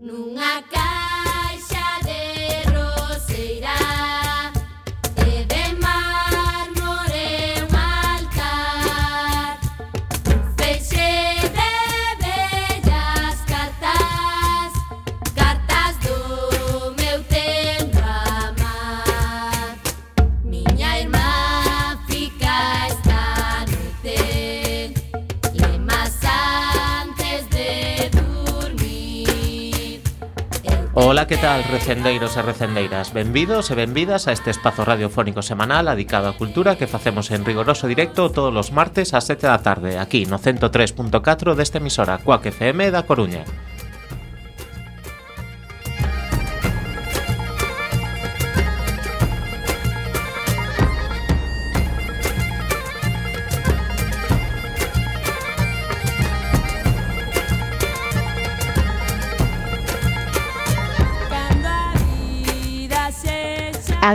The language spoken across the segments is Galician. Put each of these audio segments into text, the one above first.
Nunha Nunca Ola, que tal, recendeiros e recendeiras? Benvidos e benvidas a este espazo radiofónico semanal dedicado á cultura que facemos en rigoroso directo todos os martes ás 7 da tarde, aquí no 103.4 desta emisora Coac FM da Coruña.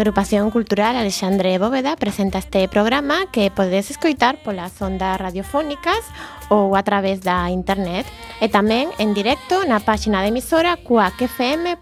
agrupación cultural Alexandre Bóveda presenta este programa que podedes escoitar polas ondas radiofónicas ou a través da internet e tamén en directo na páxina de emisora cuacfm.org.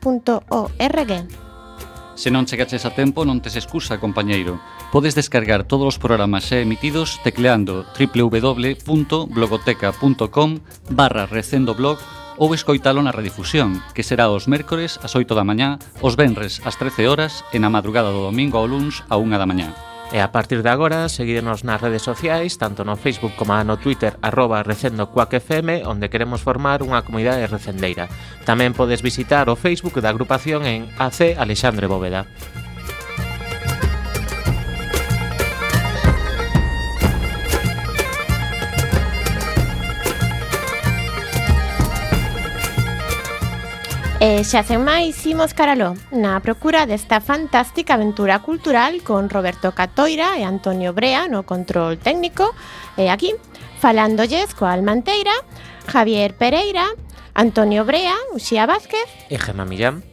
Se non chegaches a tempo, non tes excusa, compañeiro. Podes descargar todos os programas xa emitidos tecleando www.blogoteca.com barra recendoblog.com ou escoitalo na redifusión, que será os mércores ás 8 da mañá, os venres ás 13 horas e na madrugada do domingo ao luns a 1 da mañá. E a partir de agora, seguirnos nas redes sociais, tanto no Facebook como no Twitter, arroba recendocuacfm, onde queremos formar unha comunidade recendeira. Tamén podes visitar o Facebook da agrupación en AC Alexandre Bóveda. Eh, e xa sen máis, imos caraló na procura desta fantástica aventura cultural con Roberto Catoira e Antonio Brea no control técnico e aquí, falándolles coa Almanteira, Javier Pereira, Antonio Brea, Uxía Vázquez e Gemma Millán.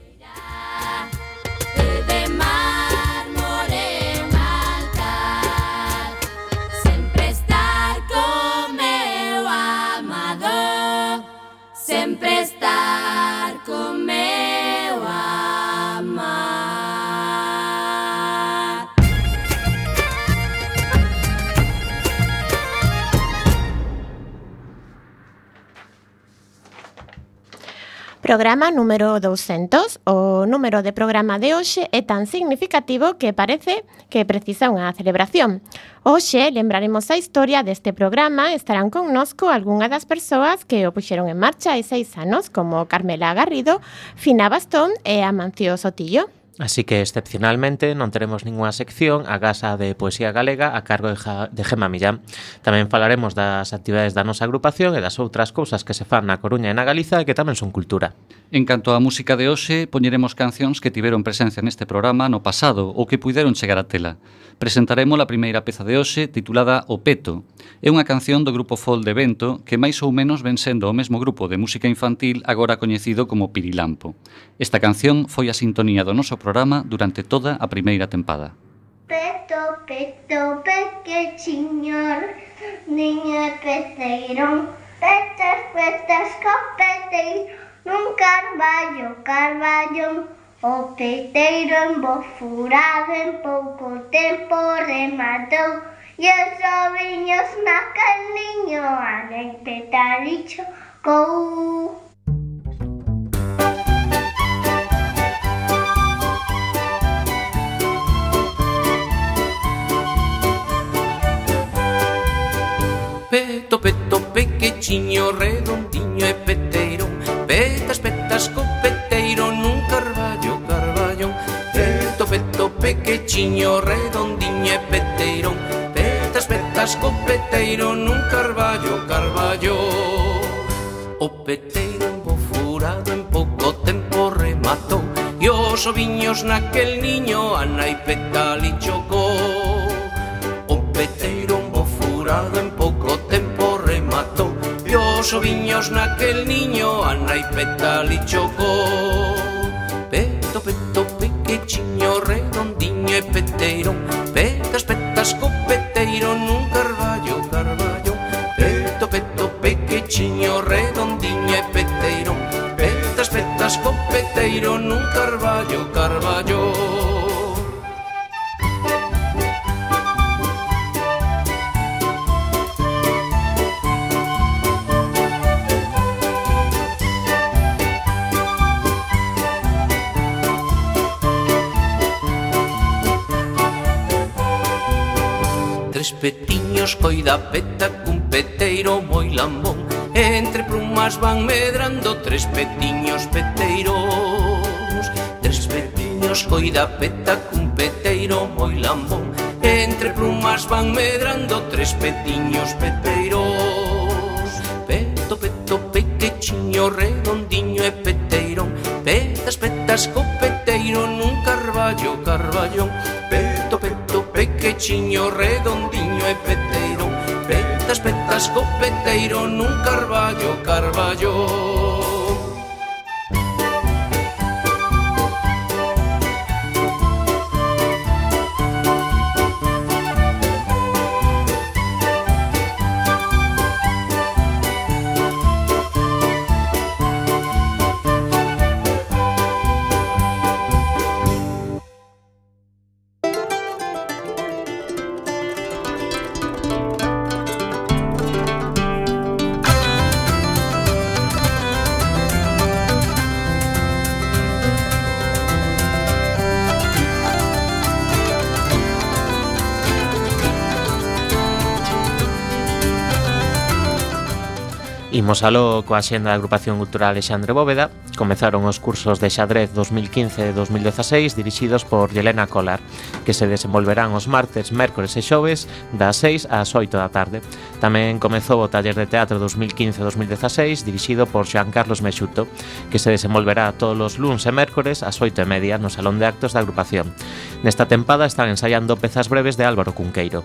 programa número 200. O número de programa de hoxe é tan significativo que parece que precisa unha celebración. Hoxe lembraremos a historia deste programa, estarán connosco algunha das persoas que o puxeron en marcha hai seis anos, como Carmela Garrido, Fina Bastón e Amancio Sotillo. Así que excepcionalmente non teremos ninguna sección a Gasa de Poesía Galega a cargo de, ja, de Gema Millán. Tamén falaremos das actividades da nosa agrupación e das outras cousas que se fan na Coruña e na Galiza e que tamén son cultura. En canto á música de hoxe, poñeremos cancións que tiveron presencia neste programa no pasado ou que puideron chegar a tela. Presentaremos a primeira peza de hoxe titulada O Peto, É unha canción do grupo Fol de Vento que máis ou menos ven sendo o mesmo grupo de música infantil agora coñecido como Pirilampo. Esta canción foi a sintonía do noso programa durante toda a primeira tempada. Peto, peto, pequechiñor, niño peceirón, petas, petas, copeteiro, nun carballo, carballo, o peteiro embofurado en pouco tempo rematou, os oviños naquel niño a nai petalicho cou. Peto, peto, pequechiño, redondiño e peteiro. Petas, petas, copeteiro nun carballo, carballo. Peto, peto, pequechiño, redondiño e peteiro escopeteiro nun carballo, carballo. O peteiro embofurado furado en pouco tempo rematou. E os oviños naquel niño a nai petali chocou O peteiro embofurado furado en pouco tempo rematou. E os oviños naquel niño a nai petali chocou Peto, peto, pequechiño, redondiño e peteiro. Petas, petas, copeteiro nun pechiño redondiño e peteiro. Petas, petas co peteiro nun carballo, carballo. Tres petiños coida peta cun peteiro moi lambón entre plumas van medrando tres petiños peteiros Tres petiños coida peta cun peteiro moi lambón. Entre plumas van medrando tres petiños peteiros Peto, peto, pequechiño, redondiño e peteirón. Petas, petas, co peteiro nun carballo, carballón Peto, peto, pequechiño, redondiño e peteirón petas, petas, copeteiro Nun carballo, carballo. Imos aló coa xenda da Agrupación Cultural Alexandre Bóveda. Comezaron os cursos de xadrez 2015-2016 dirixidos por Yelena Colar, que se desenvolverán os martes, mércores e xoves das 6 ás 8 da tarde. Tamén comezou o taller de teatro 2015-2016 dirixido por Xoan Carlos Mexuto, que se desenvolverá todos os luns e mércores ás 8 e media no Salón de Actos da Agrupación. Nesta tempada están ensaiando pezas breves de Álvaro Cunqueiro.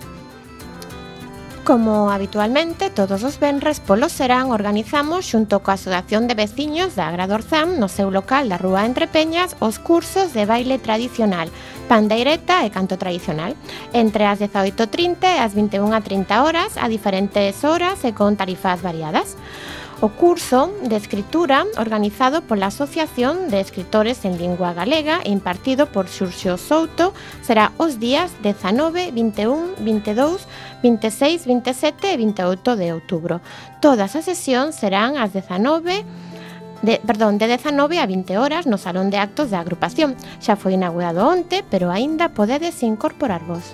Como habitualmente, todos os venres polo serán organizamos xunto coa Asociación de Veciños da Agradorzam no seu local da Rúa Entre Peñas os cursos de baile tradicional, pandeireta e canto tradicional, entre as 18.30 e as 21.30 horas a diferentes horas e con tarifas variadas o curso de escritura organizado pola Asociación de Escritores en Lingua Galega e impartido por Xurxo Souto será os días 19, 21, 22, 26, 27 e 28 de outubro. Todas as sesións serán ás 19 de, perdón, de 19 a 20 horas no Salón de Actos da Agrupación. Xa foi inaugurado onte, pero aínda podedes incorporarvos.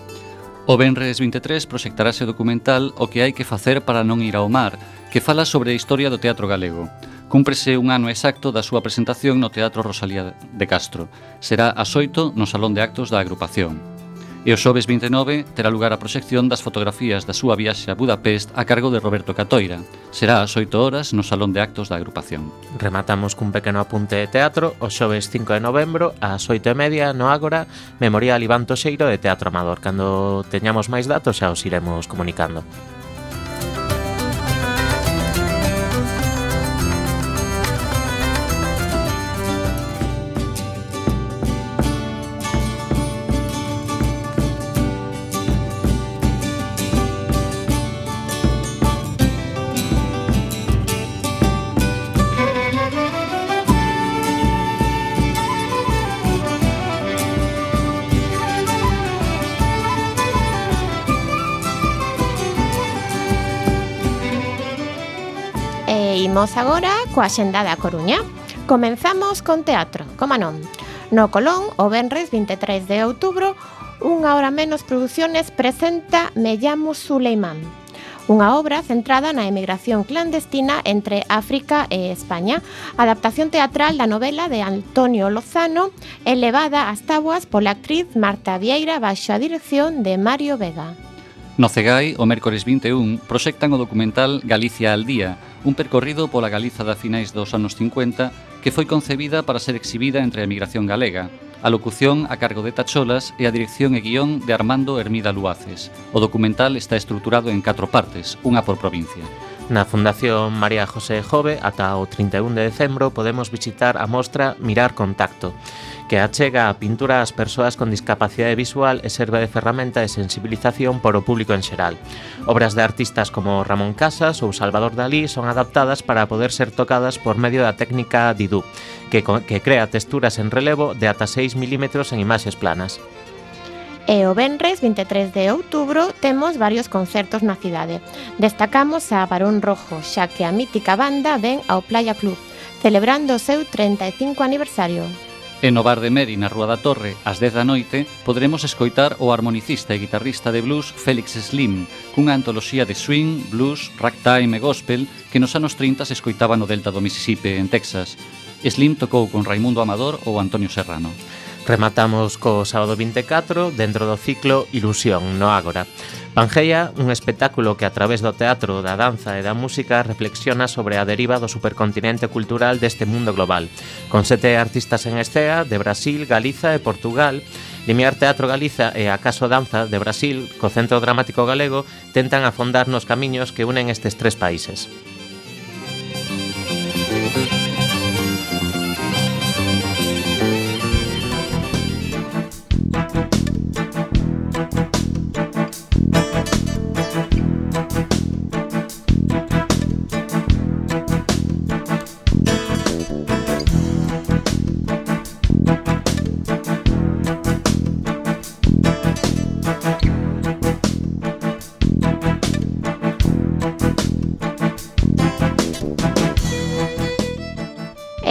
O Benres 23 proxectarase o documental O que hai que facer para non ir ao mar, que fala sobre a historia do teatro galego. Cúmprese un ano exacto da súa presentación no Teatro Rosalía de Castro. Será a xoito no Salón de Actos da agrupación. E o xoves 29 terá lugar a proxección das fotografías da súa viaxe a Budapest a cargo de Roberto Catoira. Será ás 8 horas no Salón de Actos da agrupación. Rematamos cun pequeno apunte de teatro o xoves 5 de novembro ás 8 e media no Ágora Memorial Iván Toxeiro de Teatro Amador. Cando teñamos máis datos xa os iremos comunicando. Imos agora coa xenda da Coruña. Comenzamos con teatro, como non. No Colón, o Benres 23 de outubro, unha hora menos produciones presenta Me llamo Suleimán, unha obra centrada na emigración clandestina entre África e España, adaptación teatral da novela de Antonio Lozano, elevada ás tabuas pola actriz Marta Vieira baixo a dirección de Mario Vega. No Cegai, o mércores 21, proxectan o documental Galicia al día, un percorrido pola Galiza da finais dos anos 50 que foi concebida para ser exhibida entre a emigración galega. A locución a cargo de Tacholas e a dirección e guión de Armando Hermida Luaces. O documental está estruturado en catro partes, unha por provincia. Na Fundación María José Jove, ata o 31 de decembro, podemos visitar a mostra Mirar Contacto que achega a pintura ás persoas con discapacidade visual e serve de ferramenta de sensibilización para o público en xeral. Obras de artistas como Ramón Casas ou Salvador Dalí son adaptadas para poder ser tocadas por medio da técnica Didú, que, que crea texturas en relevo de ata 6 milímetros en imaxes planas. E o Benres 23 de outubro temos varios concertos na cidade. Destacamos a Barón Rojo, xa que a mítica banda ven ao Playa Club, celebrando o seu 35 aniversario. E no bar de Meri na Rúa da Torre, ás 10 da noite, poderemos escoitar o armonicista e guitarrista de blues Félix Slim, cunha antoloxía de swing, blues, ragtime e gospel que nos anos 30 se escoitaba no delta do Mississippi, en Texas. Slim tocou con Raimundo Amador ou Antonio Serrano. Rematamos co sábado 24 dentro do ciclo Ilusión no Ágora. Pangeia, un espectáculo que a través do teatro, da danza e da música reflexiona sobre a deriva do supercontinente cultural deste mundo global. Con sete artistas en estea de Brasil, Galiza e Portugal, Limiar Teatro Galiza e Acaso Danza de Brasil, co Centro Dramático Galego, tentan afondar nos camiños que unen estes tres países.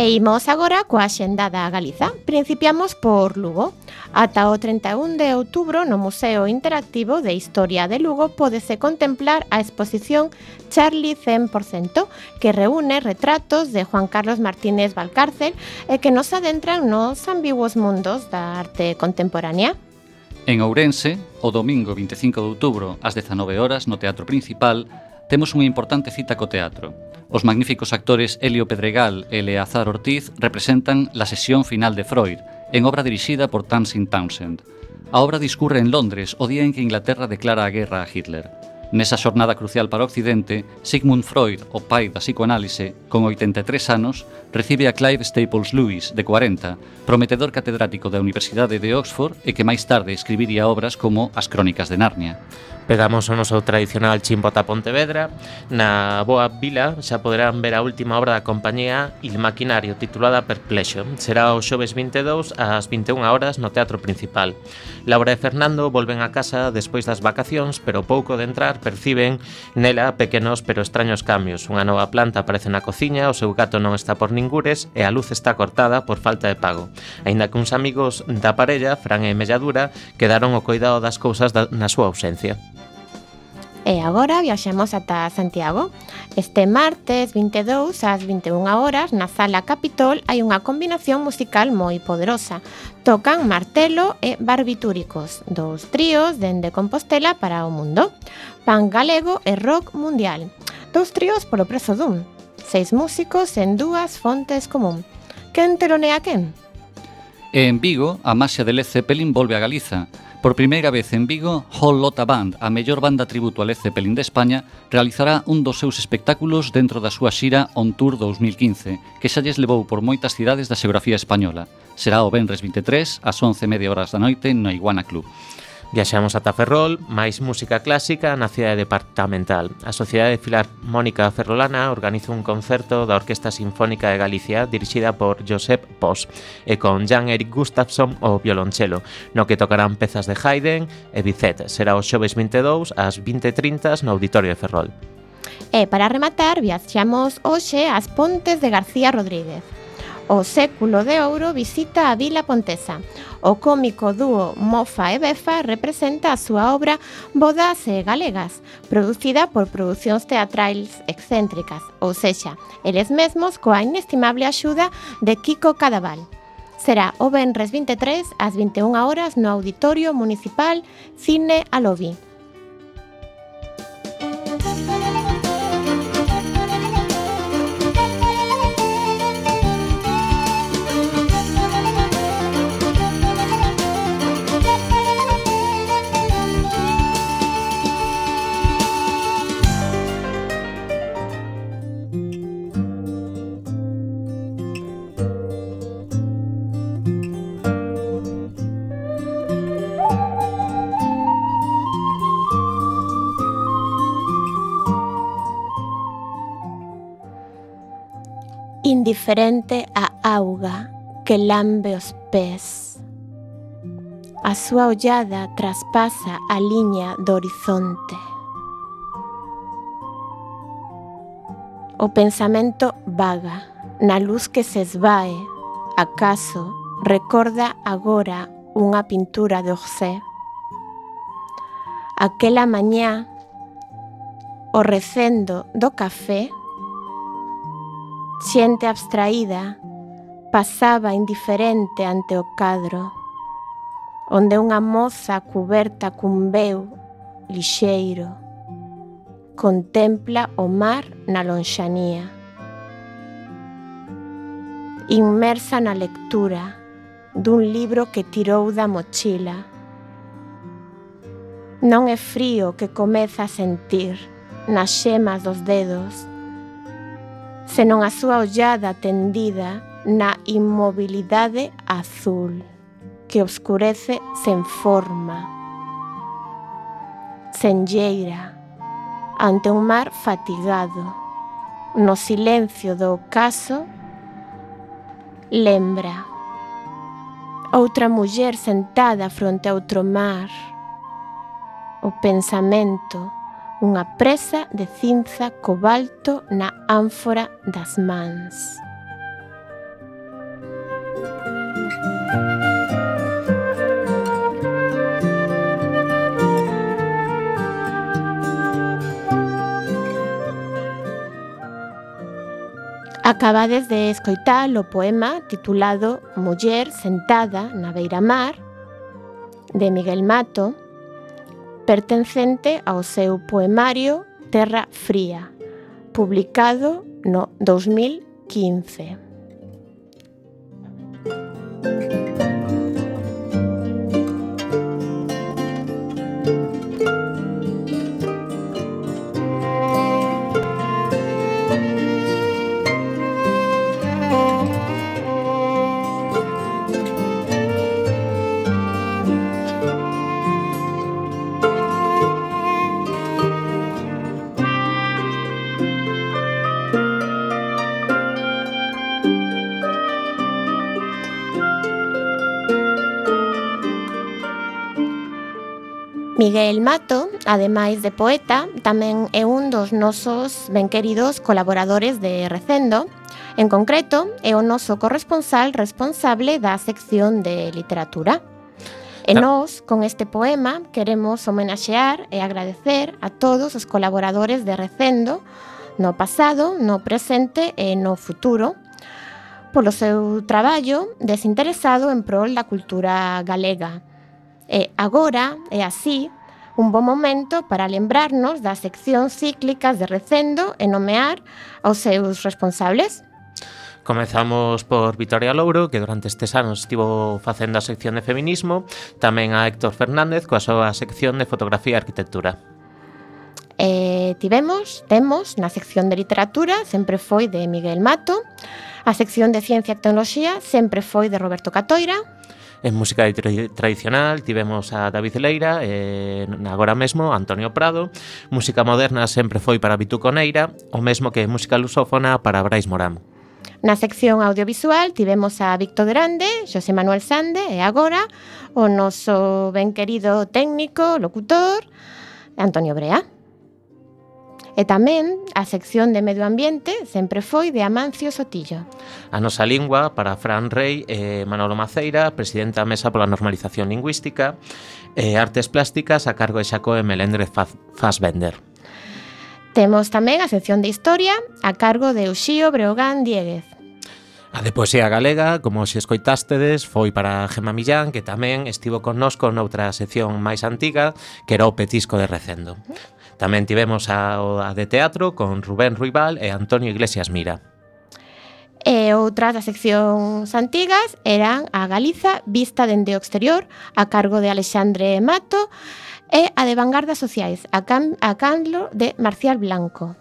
E imos agora coa xenda da Galiza. Principiamos por Lugo. Ata o 31 de outubro no Museo Interactivo de Historia de Lugo podese contemplar a exposición Charlie 100%, que reúne retratos de Juan Carlos Martínez Valcárcel e que nos adentran nos ambiguos mundos da arte contemporánea. En Ourense, o domingo 25 de outubro ás 19 horas no Teatro Principal, temos unha importante cita co teatro, Os magníficos actores Helio Pedregal e Leazar Ortiz representan la sesión final de Freud, en obra dirixida por Tamsin Townsend. A obra discurre en Londres o día en que Inglaterra declara a guerra a Hitler. Nesa xornada crucial para o Occidente, Sigmund Freud, o pai da psicoanálise, con 83 anos, recibe a Clive Staples Lewis, de 40, prometedor catedrático da Universidade de Oxford e que máis tarde escribiría obras como As Crónicas de Narnia. Pegamos o noso tradicional chimbota Pontevedra. Na Boa Vila xa poderán ver a última obra da compañía Il Maquinario titulada Perplexo Será o xoves 22 ás 21 horas no Teatro Principal. Laura e Fernando volven a casa despois das vacacións Pero pouco de entrar perciben nela pequenos pero extraños cambios. Unha nova planta aparece na cociña O seu gato non está por ningures E a luz está cortada por falta de pago. Ainda que uns amigos da parella, Fran e Melladura Quedaron o coidado das cousas da, na súa ausencia. E agora viaxemos ata Santiago. Este martes 22 ás 21 horas na Sala Capitol hai unha combinación musical moi poderosa. Tocan Martelo e Barbitúricos, dous tríos dende Compostela para o mundo. Pan galego e rock mundial. Dous tríos polo prezo dun. Seis músicos en dúas fontes común. Quen telonea quen? En Vigo, a Maxia de Led Zeppelin volve a Galiza Por primeira vez en Vigo, Hall Lota Band, a mellor banda tributo a Led Zeppelin de España, realizará un dos seus espectáculos dentro da súa xira On Tour 2015, que xa lles levou por moitas cidades da xeografía española. Será o Benres 23, ás 11.30 horas da noite, no Iguana Club. Viaxamos ata Ferrol, máis música clásica na cidade departamental. A Sociedade Filarmónica Ferrolana organiza un concerto da Orquesta Sinfónica de Galicia dirixida por Josep Pos e con Jan-Erik Gustafsson o violonchelo, no que tocarán pezas de Haydn e Bizet. Será o xoves 22 ás 20.30 no Auditorio de Ferrol. E para rematar, viaxamos hoxe ás Pontes de García Rodríguez. O século de ouro visita a Vila Pontesa. O cómico dúo Mofa e Befa representa a súa obra Bodas e Galegas, producida por producións teatrais excéntricas, ou sexa, eles mesmos coa inestimable axuda de Kiko Cadaval. Será o Benres 23 ás 21 horas no Auditorio Municipal Cine Alobi. diferente a auga que lambe os pés. A súa ollada traspasa a liña do horizonte. O pensamento vaga, na luz que se esvae, acaso recorda agora unha pintura de Orsay. Aquela mañá, o recendo do café xente abstraída, pasaba indiferente ante o cadro, onde unha moza cuberta cun veu lixeiro contempla o mar na lonxanía. Inmersa na lectura dun libro que tirou da mochila. Non é frío que comeza a sentir nas xemas dos dedos senón a súa ollada tendida na inmobilidade azul que obscurece sen forma, sen lleira, ante un mar fatigado. No silencio do ocaso, lembra outra muller sentada fronte a outro mar, o pensamento unha presa de cinza cobalto na ánfora das mans. Acabades de escoitar o poema titulado Muller sentada na beira mar de Miguel Mato, pertencente ao seu poemario Terra Fría, publicado no 2015. Miguel Mato, ademais de poeta, tamén é un dos nosos ben queridos colaboradores de Recendo. En concreto, é o noso corresponsal responsable da sección de literatura. E nós, con este poema, queremos homenaxear e agradecer a todos os colaboradores de Recendo no pasado, no presente e no futuro, polo seu traballo desinteresado en prol da cultura galega, E agora é así un bo momento para lembrarnos das seccións cíclicas de recendo e nomear aos seus responsables. Comezamos por Vitoria Louro, que durante estes anos estivo facendo a sección de feminismo, tamén a Héctor Fernández coa súa sección de fotografía e arquitectura. E tivemos, temos, na sección de literatura, sempre foi de Miguel Mato, a sección de ciencia e tecnoloxía sempre foi de Roberto Catoira, En música tradicional tivemos a David Leira, eh, agora mesmo Antonio Prado, música moderna sempre foi para Bituco Coneira o mesmo que música lusófona para Brais Morán. Na sección audiovisual tivemos a Víctor Grande, José Manuel Sande e agora o noso ben querido técnico, locutor, Antonio Brea. E tamén a sección de Medio Ambiente sempre foi de Amancio Sotillo. A nosa lingua para Fran Rey e Manolo Maceira, presidenta da Mesa pola Normalización Lingüística, e Artes Plásticas a cargo de Xacoe Melendre Fassbender. Temos tamén a sección de Historia a cargo de Uxío Breogán Dieguez. A de Poesía Galega, como se escoitástedes, foi para Gemma Millán, que tamén estivo connosco noutra sección máis antiga, que era o Petisco de Recendo. Tamén tivemos a, a de teatro con Rubén Ruibal e Antonio Iglesias Mira. E outras das seccións antigas eran a Galiza vista dende o exterior a cargo de Alexandre Mato e a de vanguardas sociais a, can, a Candlo de Marcial Blanco.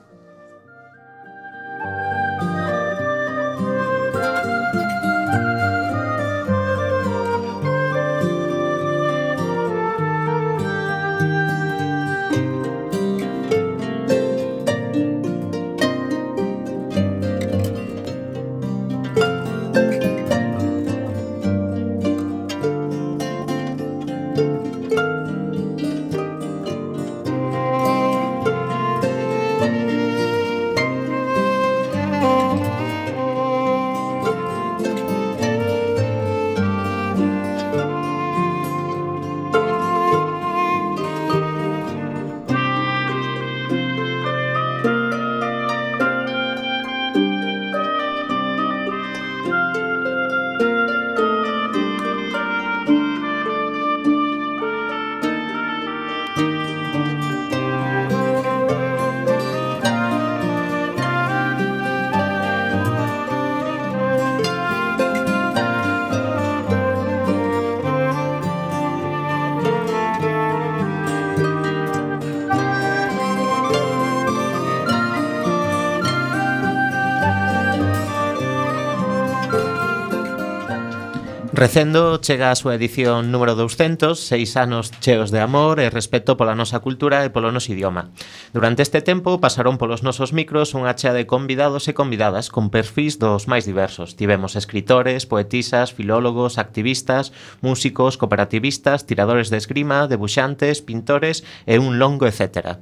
Recendo chega a súa edición número 200, seis anos cheos de amor e respeto pola nosa cultura e polo noso idioma. Durante este tempo pasaron polos nosos micros unha chea de convidados e convidadas con perfis dos máis diversos. Tivemos escritores, poetisas, filólogos, activistas, músicos, cooperativistas, tiradores de esgrima, debuxantes, pintores e un longo etcétera.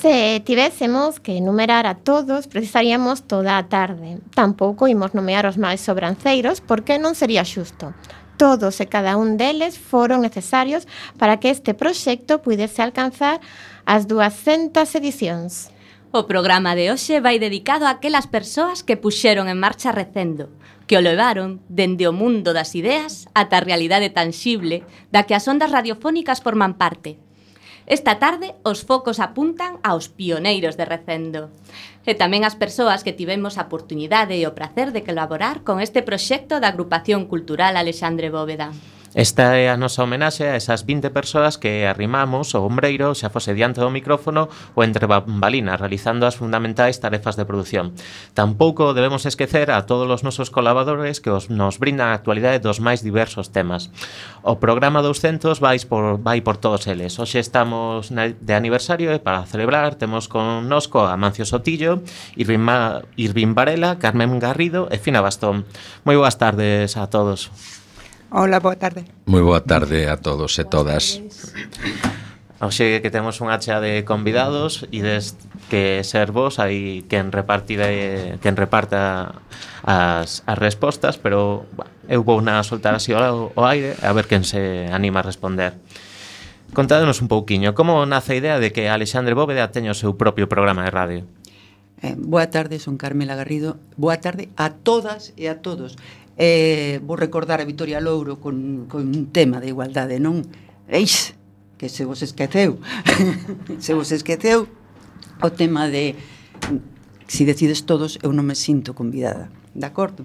Se tivésemos que enumerar a todos, precisaríamos toda a tarde. Tampouco imos nomear os máis sobranceiros, porque non sería xusto. Todos e cada un deles foron necesarios para que este proxecto pudese alcanzar as 200 edicións. O programa de hoxe vai dedicado a aquelas persoas que puxeron en marcha Recendo, que o levaron dende o mundo das ideas ata a realidade tangible da que as ondas radiofónicas forman parte – Esta tarde, os focos apuntan aos pioneiros de Recendo e tamén as persoas que tivemos a oportunidade e o prazer de colaborar con este proxecto da Agrupación Cultural Alexandre Bóveda. Esta é a nosa homenaxe a esas 20 persoas que arrimamos o ombreiro xa fose diante do micrófono ou entre bambalinas realizando as fundamentais tarefas de produción. Tampouco debemos esquecer a todos os nosos colaboradores que os, nos brindan a actualidade dos máis diversos temas. O programa 200 vais por, vai por todos eles. Hoxe estamos na, de aniversario e para celebrar temos connosco a Mancio Sotillo, Irvin, Ma, Irvin Varela, Carmen Garrido e Fina Bastón. Moi boas tardes a todos. Hola, boa tarde. Moi boa tarde a todos e todas. Oxe que temos unha chea de convidados e des que ser vos aí quen repartide, quen reparta as, as respostas, pero eu vou na soltar así ao, o aire a ver quen se anima a responder. Contádenos un pouquiño, como nace a idea de que Alexandre Bóveda teña o seu propio programa de radio? Eh, boa tarde, son Carmela Garrido. Boa tarde a todas e a todos eh, vou recordar a Vitoria Louro con, con un tema de igualdade, non? Eis, que se vos esqueceu, se vos esqueceu o tema de si decides todos, eu non me sinto convidada, de acordo?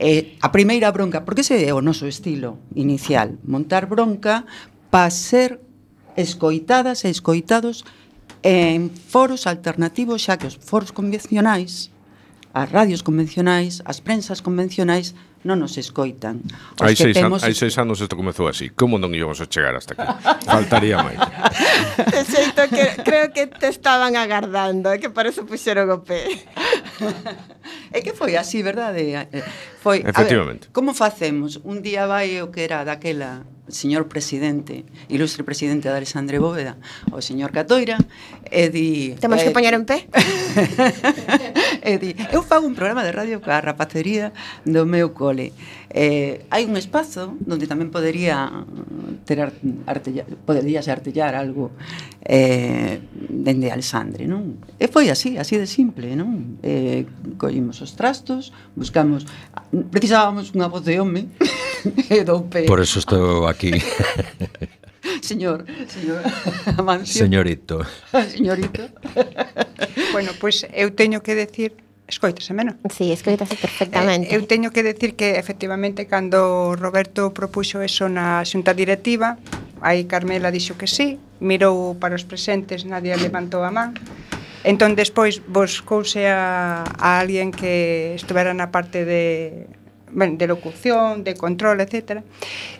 Eh, a primeira bronca, porque ese é o noso estilo inicial, montar bronca para ser escoitadas e escoitados en foros alternativos, xa que os foros convencionais as radios convencionais, as prensas convencionais non nos escoitan. Os hai, que seis temos... hai seis anos isto comezou así. Como non íbamos a chegar hasta aquí? Faltaría máis. De xeito que creo que te estaban agardando, é que para eso puxeron o pé. É que foi así, verdade? Eh, eh, foi, Efectivamente. A ver, como facemos? Un día vai o que era daquela señor presidente, ilustre presidente de Alexandre Bóveda, o señor Catoira, e di... Temos eh, que poñer en pé. e di, eu fago un programa de radio coa rapacería do meu cole. Eh, hai un espazo onde tamén podería ter artella, ser artellar algo eh, dende Alexandre, non? E foi así, así de simple, non? Eh, collimos os trastos, buscamos precisábamos unha voz de home e doupe. Por eso estou aquí. señor, señor Amancio. Señorito. Señorito. bueno, pois pues eu teño que decir Escoitaseme, non? Sí, escoitase perfectamente. Eh, eu teño que decir que efectivamente cando Roberto propuxo eso na xunta directiva, aí Carmela dixo que sí, mirou para os presentes, nadie levantou a man. Entón despois buscouse a, a alguén que estuvera na parte de ben, de locución, de control, etc.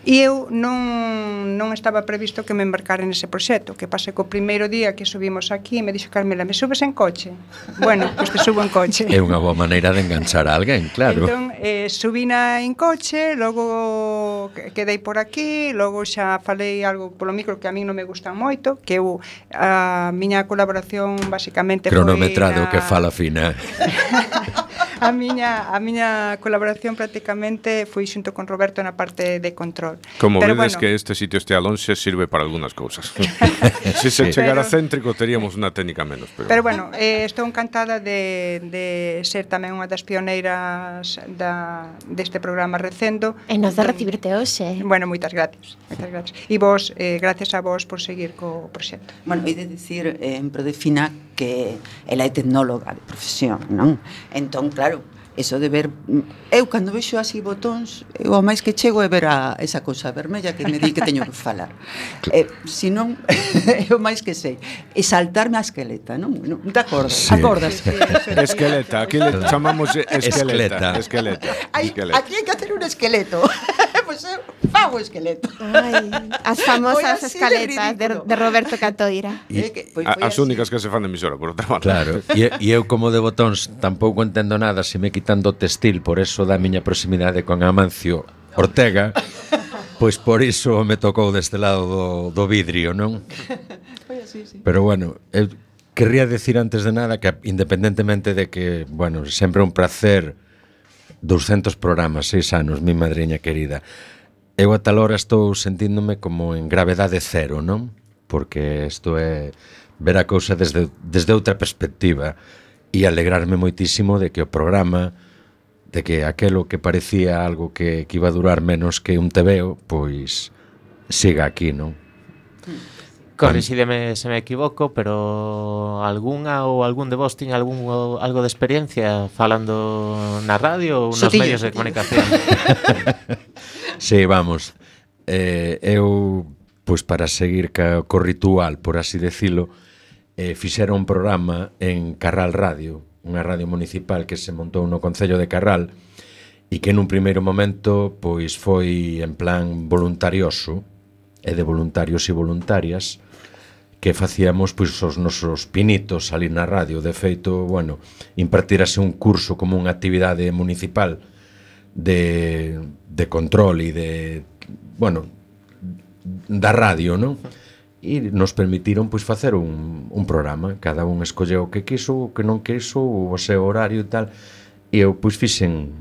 E eu non, non estaba previsto que me embarcara nese proxecto, que pase co primeiro día que subimos aquí e me dixo Carmela, me subes en coche? Bueno, pois pues te subo en coche. É unha boa maneira de enganchar a alguén, claro. Entón, eh, subina en coche, logo quedei por aquí, logo xa falei algo polo micro que a mí non me gusta moito, que eu a miña colaboración basicamente cronometrado foi na... que fala fina. a miña a miña colaboración prácticamente foi xunto con Roberto na parte de control. Como Pero vedes bueno, que este sitio este alonxe sirve para algunhas cousas. se se chegara pero, céntrico teríamos unha técnica menos, pero Pero bueno, eh, estou encantada de, de ser tamén unha das pioneiras da deste programa Recendo. E nos de recibirte hoxe. Bueno, moitas gracias. Moitas gracias. E vos, eh, gracias a vos por seguir co proxecto. Bueno, hai de dicir, eh, en pro de FINAC porque ela é tecnóloga de profesión, non? Entón, claro, eso de ver mm, eu cando vexo así botóns eu ao máis que chego é ver a esa cousa vermella que me di que teño que falar. Eh, si non eu máis que sei e saltarme a esqueleta non, non te acordas? Sí. acordas esqueleta aquí le chamamos esqueleta esqueleta, esqueleta. Ay, esqueleta. aquí hai que hacer un esqueleto. Pues pois eu fago esqueleto. Ay, as famosas escaletas de, de Roberto Catoira. Y, que, pues, a, as únicas que se fan de emisora por outra parte. Claro e, e eu como de botóns tampouco entendo nada se me afectando o textil por eso da miña proximidade con Amancio Ortega, pois por iso me tocou deste lado do, do vidrio, non? Foi pois así, sí. Pero bueno, eu querría decir antes de nada que independentemente de que, bueno, sempre un placer 200 programas, seis anos, mi madriña querida. Eu a tal hora estou sentíndome como en gravedade cero, non? Porque isto é ver a cousa desde, desde outra perspectiva e alegrarme moitísimo de que o programa de que aquelo que parecía algo que, que iba a durar menos que un tebeo, pois siga aquí, non? Corrixídeme se me equivoco, pero algunha ou algún de vos tiña algún algo de experiencia falando na radio ou nos medios de comunicación. sí, vamos. Eh, eu, pois para seguir ca, co ritual, por así decilo, eh, fixera un programa en Carral Radio, unha radio municipal que se montou no Concello de Carral e que nun primeiro momento pois foi en plan voluntarioso e de voluntarios e voluntarias que facíamos pois os nosos pinitos ali na radio. De feito, bueno, impartirase un curso como unha actividade municipal de, de control e de, bueno, da radio, non? e nos permitiron pois facer un, un programa, cada un escolleu o que quiso, o que non quiso, o seu horario e tal, e eu pois fixen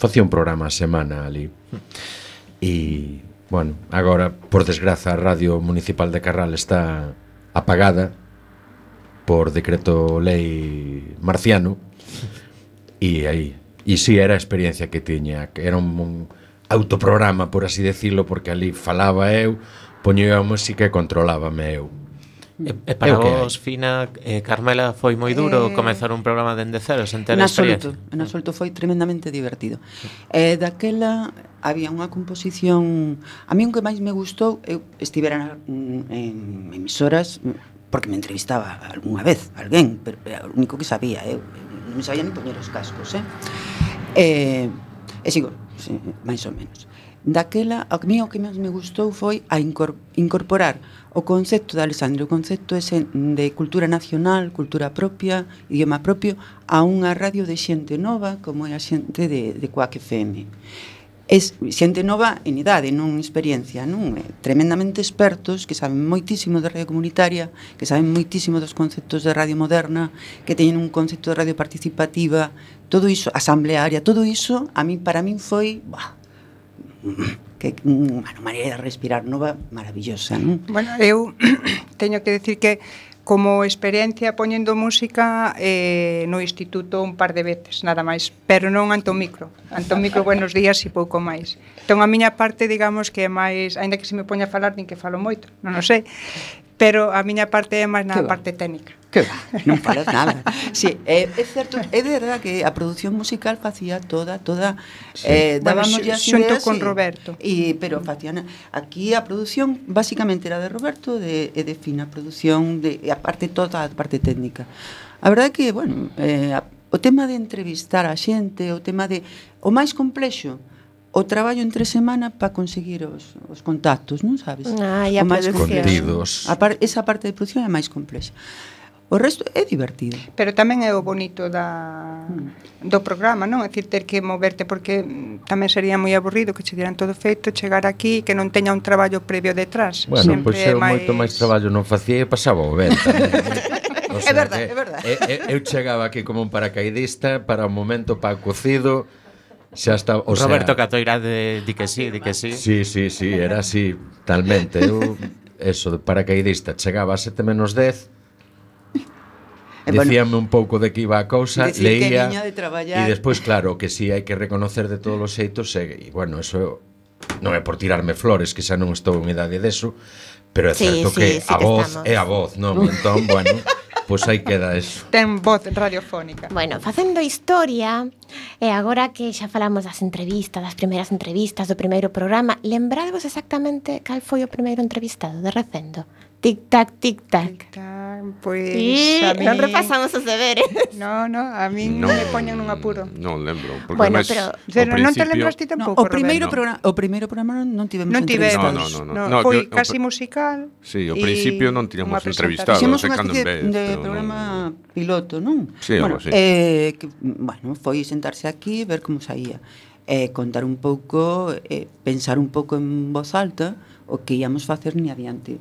facía un programa a semana ali. E bueno, agora por desgraza a Radio Municipal de Carral está apagada por decreto lei marciano. E aí e si sí, era a experiencia que tiña, que era un, un autoprograma, por así decirlo, porque ali falaba eu, poñía a música e controlábame eu. E, e para eu vos, Fina, eh, Carmela, foi moi duro eh, comezar un programa dende cero sen ter en absoluto, En absoluto, foi tremendamente divertido. Eh, daquela había unha composición... A mí o que máis me gustou, eu estivera en, en emisoras porque me entrevistaba algunha vez alguén, pero, pero o único que sabía, eu, non me sabía ni poñer os cascos, eh? Eh, e sigo, sí, máis ou menos. Daquela, a mí o que máis me gustou foi a incorporar o concepto de Alessandro, o concepto ese de cultura nacional, cultura propia, idioma propio, a unha radio de xente nova como é a xente de, de Quack FM. Es xente nova en idade, non experiencia, non eh, tremendamente expertos que saben moitísimo de radio comunitaria, que saben moitísimo dos conceptos de radio moderna, que teñen un concepto de radio participativa, todo iso, asamblearia, todo iso, a mí para min foi, bah, que mm, unha maneira de respirar nova maravillosa, non? Bueno, eu teño que decir que como experiencia poñendo música eh, no instituto un par de veces, nada máis, pero non ante o micro. Ante o micro buenos días e pouco máis. Entón a miña parte, digamos que é máis, aínda que se me poña a falar nin que falo moito, non o sei pero a miña parte é máis na que parte técnica. Que va, non falas nada. sí, é, é certo, é de verdad que a produción musical facía toda, toda sí. eh dábamos bueno, xunto ideas con e, Roberto. E pero mm. facían aquí a produción basicamente era de Roberto de e de fina produción de a parte toda a parte técnica. A verdade que, bueno, eh, o tema de entrevistar a xente, o tema de o máis complexo o traballo entre semana para conseguir os, os contactos, non sabes? Ah, e o máis contidos. A par, esa parte de produción é máis complexa. O resto é divertido. Pero tamén é o bonito da, hmm. do programa, non? É dicir, ter que moverte, porque tamén sería moi aburrido que che dieran todo feito, chegar aquí que non teña un traballo previo detrás. Bueno, Sempre pois eu máis... moito máis traballo non facía e pasaba o ben O sea, é verdade, é verdade. Eu chegaba aquí como un paracaidista para o momento para cocido, xa está, o Roberto sea, Catoira de, di que sí, di que sí. Sí, sí, sí, era así, talmente. Eu, eso, de paracaidista, chegaba a 7 menos 10, Decíame eh, Dicíame un pouco de que iba a cousa, leía de e despois claro que si sí, hai que reconocer de todos os xeitos e, e bueno, eso non é por tirarme flores, que xa non estou en idade deso, pero é certo sí, sí, que sí, a que voz estamos. é a voz, non? Entón, bueno, Pois aí queda eso. Ten voz radiofónica. Bueno, facendo historia, e agora que xa falamos das entrevistas, das primeiras entrevistas do primeiro programa, lembradvos exactamente cal foi o primeiro entrevistado de Recendo? Tic tac, tic tac. Tic tac, pois sí, a mí... non repasamos os deberes. No, no, a min no, me poñen nun apuro. Non lembro, porque bueno, máis pero, pero non te lembras ti tampouco, no, o primeiro no. programa, o primeiro programa non tivemos non tivemos. No, no, no, no, no, foi yo, casi musical. Sí, ao principio non tivemos entrevistados, Hicimos unha especie vez, de programa non... piloto, non? Sí, bueno, sí. Eh, que, bueno, foi sentarse aquí, ver como saía eh, contar un pouco, eh, pensar un pouco en voz alta o que íamos facer ni adiante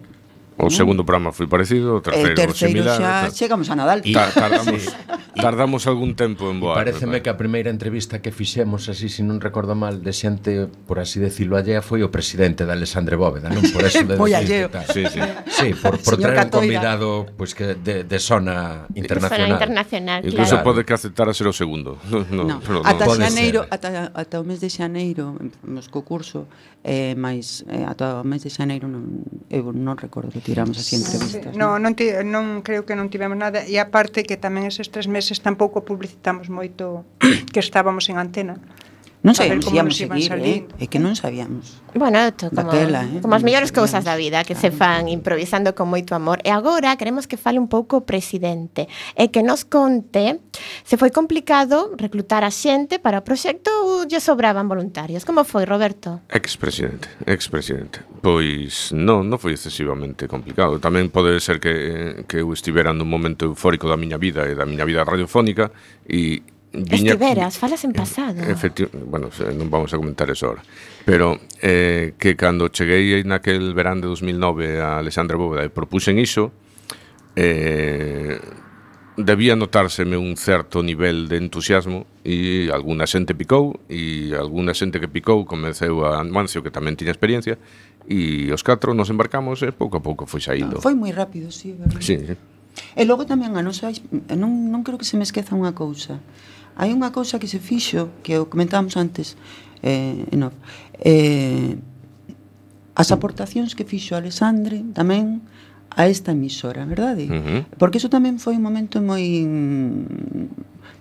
O mm. segundo programa foi parecido, o terceiro, o terceiro similar, xa tal. chegamos a Nadal. Y, Ta tardamos, tardamos algún tempo en voar. Pareceme que a primeira entrevista que fixemos así, se si non recordo mal, de xente, por así decirlo, allea foi o presidente de Alexandre Bóveda, non por eso de decir tal. Sí, sí. sí, por, por traer Catoira. un convidado pois pues, que de, de zona internacional. Zona internacional. Incluso claro. pode que aceptara a ser o segundo. No, no, no. Pero, no. Ata xaneiro, ata, ata o mes de xaneiro, nos co curso, eh, máis eh, ata o mes de xaneiro non, eu non recordo que tiramos así entrevistas. No, non, ti, non creo que non tivemos nada e aparte que tamén eses tres meses tampouco publicitamos moito que estábamos en antena. Non sabíamos se íamos seguir, salindo. eh? é que non sabíamos. Bueno, to, como, Daquela, eh? como as mellores cousas da vida que claro. se fan improvisando con moito amor. E agora queremos que fale un pouco o presidente e que nos conte se foi complicado reclutar a xente para o proxecto ou lle sobraban voluntarios. Como foi, Roberto? Expresidente, expresidente. Pois non, non foi excesivamente complicado. Tamén pode ser que, que eu estivera nun momento eufórico da miña vida e da miña vida radiofónica e Viña, Estiveras, falas en eh, pasado. Efectivamente, bueno, non vamos a comentar eso ahora. Pero eh, que cando cheguei naquel verán de 2009 a Alexandra Bóveda e propuxen iso, eh, debía notárseme un certo nivel de entusiasmo e alguna xente picou e alguna xente que picou convenceu a Mancio que tamén tiña experiencia e os catro nos embarcamos e pouco a pouco foi saindo. Ah, foi moi rápido, sí, verdade. Sí, sí. E logo tamén a nosa non non creo que se me esqueza unha cousa hai unha cousa que se fixo, que o comentamos antes, eh, no, eh, as aportacións que fixo Alexandre tamén a esta emisora, verdade? Uh -huh. Porque iso tamén foi un momento moi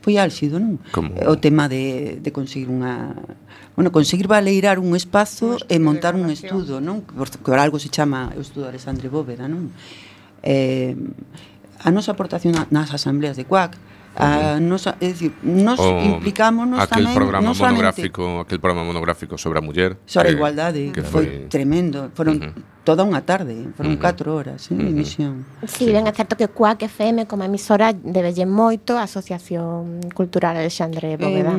foi álxido, non? Como... O tema de, de conseguir unha bueno, conseguir valeirar un espazo e montar un estudo, non? Que algo se chama o estudo Alexandre Bóveda, non? Eh, a nosa aportación nas asambleas de CUAC Ah, a nosa, é dicir, nos o implicámonos aquel tamén programa non monográfico, aquel programa monográfico sobre a muller sobre a igualdade, que foi, foi tremendo. Foron uh -huh toda unha tarde, foron 4 uh -huh. horas eh, de emisión. Sí, ben, é certo que Cuac FM como emisora debelle moito a Asociación Cultural Alexandre Bóveda.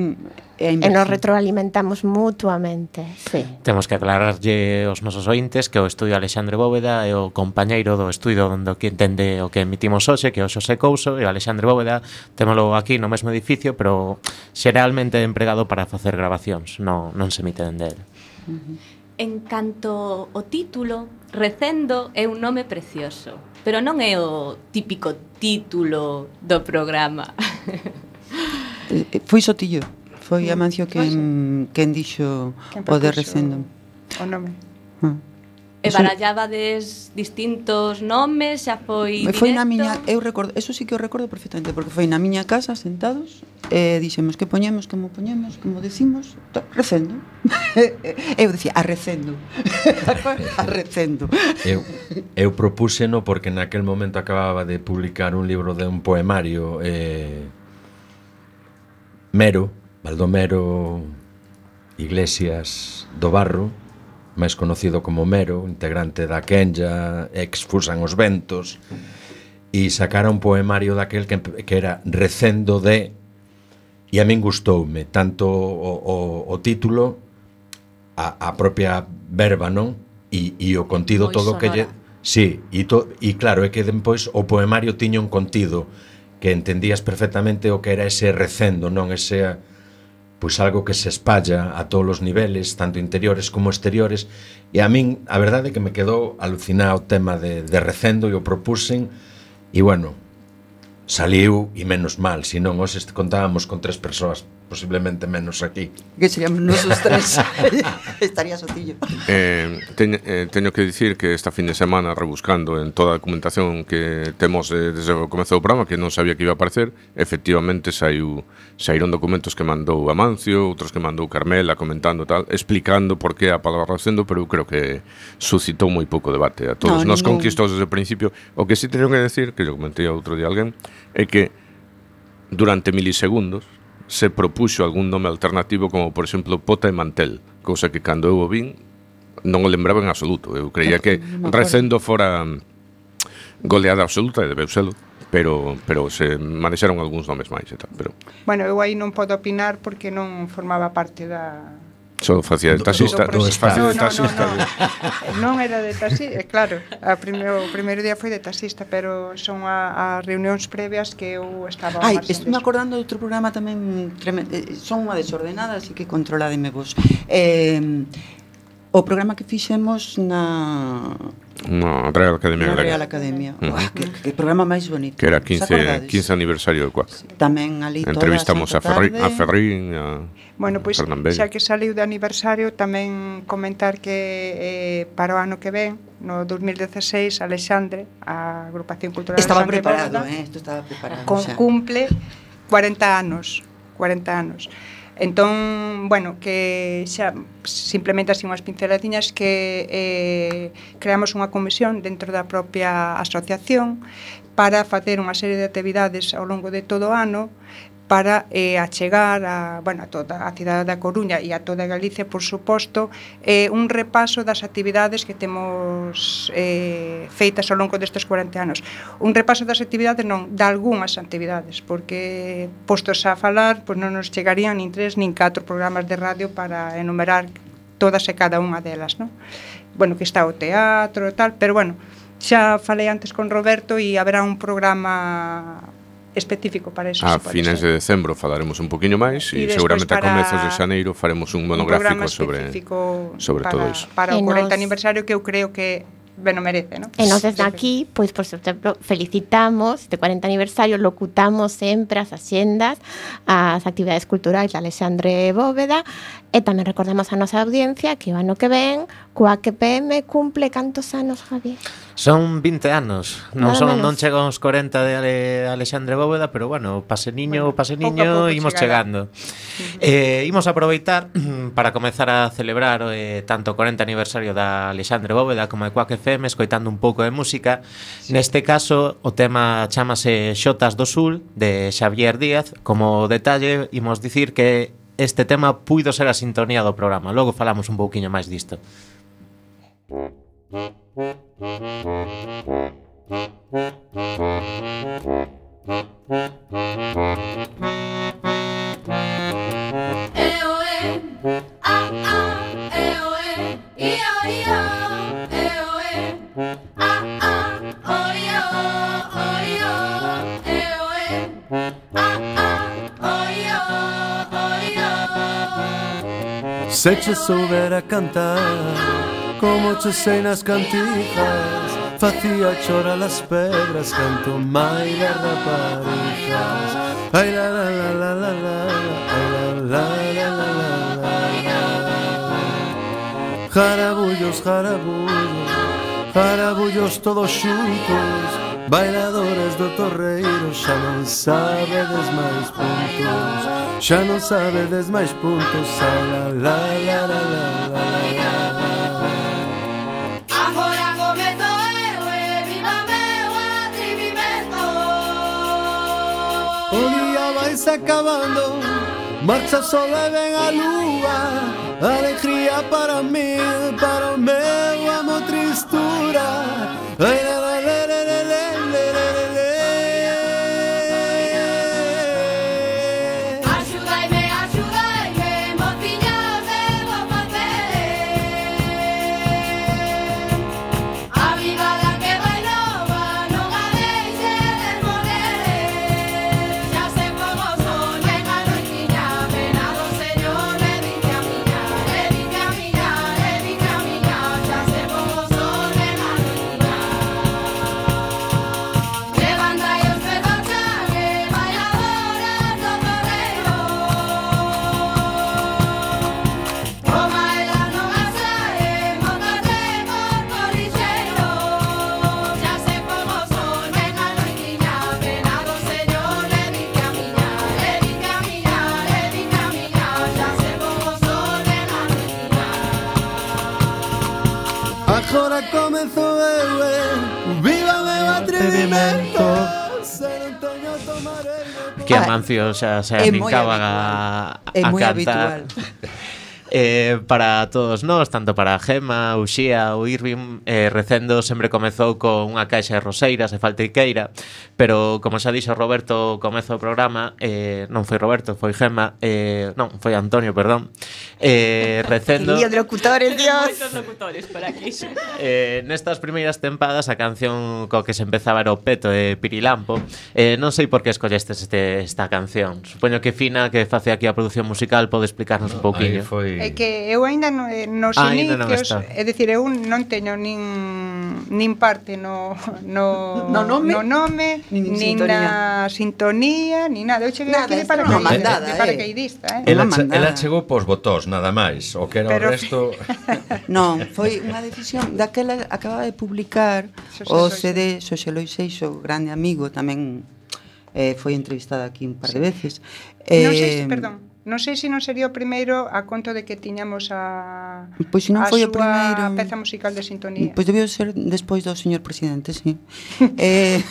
Eh, e nos retroalimentamos mutuamente, sí. Temos que aclararlle aos nosos ointes que o Estudio Alexandre Bóveda é o compañeiro do estudio onde que entende o que emitimos hoxe, que é o Xosé Couso, e o Alexandre Bóveda témolo aquí no mesmo edificio, pero xeralmente empregado para facer grabacións, non, non se emite dende él. Uh -huh. En canto o título Recendo é un nome precioso, pero non é o típico título do programa. Foi Sotillo, foi Amancio mm. quen, quen dixo o de Recendo. O nome. Ah. E barallabades distintos nomes, xa foi directo. Foi na miña, eu recordo, eso sí que o recordo perfectamente, porque foi na miña casa sentados e dixemos que poñemos, como poñemos, como decimos, to, recendo. eu dicía, arrecendo. arrecendo. Eu, eu propúseno porque naquel momento acababa de publicar un libro de un poemario eh, Mero, Baldomero Iglesias do Barro, máis conocido como Mero, integrante da Kenya, ex Fusan os Ventos, e sacara un poemario daquel que, que era Recendo de e a min gustoume tanto o, o, o título a, a propia verba, non? E, e o contido Moi todo sonora. que lle... Sí, e, to, e claro, é que depois o poemario tiña un contido que entendías perfectamente o que era ese recendo, non? Ese, pois algo que se espalla a todos os niveles, tanto interiores como exteriores, e a min a verdade é que me quedou alucinado o tema de, de recendo e o propusen, e bueno, saliu e menos mal, senón os contábamos con tres persoas posiblemente menos aquí. Que seríamos nosos tres. Estaría sotillo. Eh, teño, eh, teño que dicir que esta fin de semana rebuscando en toda a documentación que temos eh, desde o comezo do programa que non sabía que iba a aparecer, efectivamente saiu saíron documentos que mandou Amancio, outros que mandou Carmela comentando tal, explicando por que a palabra sendo, pero eu creo que suscitou moi pouco debate a todos no, nos ningún... conquistou desde o principio. O que sí teño que decir, que yo comentei outro día alguén, é que durante milisegundos se propuxo algún nome alternativo como, por exemplo, Pota e Mantel, cousa que cando eu o vin non o lembraba en absoluto. Eu creía eh, que recendo fora goleada absoluta e debeu selo pero pero se manexaron algúns nomes máis e tal, pero Bueno, eu aí non podo opinar porque non formaba parte da Só facía de taxista. Do, do, do facía de taxista. No, no, no. non era de taxista, eh, claro. A primeiro, o primeiro día foi de taxista, pero son a, a reunións previas que eu estaba... Ai, estou me acordando de outro programa tamén tremendo. Eh, son unha desordenada, así que controlademe vos. Eh, o programa que fixemos na No, a Real Academia no, Galega. Real Academia. Uh -huh. Uah, que, que programa máis bonito. Que era 15, 15 aniversario do Cuac. Sí. Tamén ali Entrevistamos a, Ferri, a Ferrín, a Bueno, pois, pues, xa que saliu de aniversario, tamén comentar que eh, para o ano que ven, no 2016, Alexandre, a agrupación cultural Estaba Alexandre preparado, Bóveda, eh? Isto estaba preparado. Con, xa. cumple 40 anos. 40 anos. Entón, bueno, que xa simplemente así unhas pinceladiñas que eh, creamos unha comisión dentro da propia asociación para facer unha serie de actividades ao longo de todo o ano para eh, achegar a, bueno, a toda a cidade da Coruña e a toda Galicia, por suposto, eh, un repaso das actividades que temos eh, feitas ao longo destes 40 anos. Un repaso das actividades, non, de algunhas actividades, porque postos a falar, pois non nos chegarían nin tres nin catro programas de radio para enumerar todas e cada unha delas, non? Bueno, que está o teatro e tal, pero bueno, xa falei antes con Roberto e haberá un programa específico para eso. A fines de decembro falaremos un poquinho máis e, e seguramente a comezos de xaneiro faremos un monográfico un sobre sobre para, todo iso. Para o 40 nos... aniversario que eu creo que bueno, merece, ¿no? E nos desde aquí, pois, pues, por exemplo, felicitamos este 40 aniversario, locutamos sempre as axendas, as actividades culturais de Alexandre Bóveda, e tamén recordamos a nosa audiencia que o ano que ven, coa que PM cumple cantos anos, Javier? Son 20 anos, non Nada son menos. non chega aos 40 de Ale, Alexandre Bóveda, pero bueno, pase niño, bueno, pase niño, imos chegará. chegando. Eh, imos aproveitar para comezar a celebrar eh, tanto o 40 aniversario da Alexandre Bóveda como de Quack FM, escoitando un pouco de música. Sí. Neste caso, o tema chamase Xotas do Sul, de Xavier Díaz. Como detalle, imos dicir que este tema puido ser a sintonía do programa. Logo falamos un pouquiño máis disto. Mm-hmm. Sexo souber a cantar. como chusei nas cantigas Facía chorar as pedras canto mai das raparigas Ai la la la la la la la la la la Jarabullos, jarabullos, jarabullos todos xuntos Bailadores do torreiro xa non sabedes máis puntos Xa non sabedes máis puntos Ai la la la la la la vais acabando. Marcha sola ven a lúa Alegría para mí Para meu amo tristura viva meu atrevimento. Que Amancio xa se arrancaba a, a, a, cantar. É moi habitual. eh, para todos nós, tanto para Gema, Uxía, ou Irving, eh, recendo sempre comezou con unha caixa de roseiras e faltriqueira, pero como xa dixo Roberto comezo o programa, eh, non foi Roberto, foi Gema, eh, non, foi Antonio, perdón, eh, recendo... Que locutores, Dios! Locutores por aquí. Eh, nestas primeiras tempadas a canción co que se empezaba era o peto de Pirilampo, eh, non sei por que escollestes este, esta canción. Supoño que Fina, que face aquí a produción musical, pode explicarnos no, un pouquinho. Aí foi Eh, é que eu aínda no, eh, nos ah, inicios, é dicir, eu non teño nin nin parte no no no nome, no nome nin, nin na sintonía, nin nada. Eu cheguei nada, aquí de para que mandada, de, de paracaidista, eh. Ela, che, ela chegou pos botós, nada máis, o que era Pero... o resto. non, foi unha decisión daquela acaba de publicar o CD Xoxe Lois Seixo, grande amigo tamén eh, foi entrevistada aquí un par de veces. Eh, non sei, perdón, Non sei se non sería o primeiro a conto de que tiñamos a Pois se non foi o primeiro mm, peza musical de sintonía. Pois debió ser despois do señor presidente, si. Sí. eh,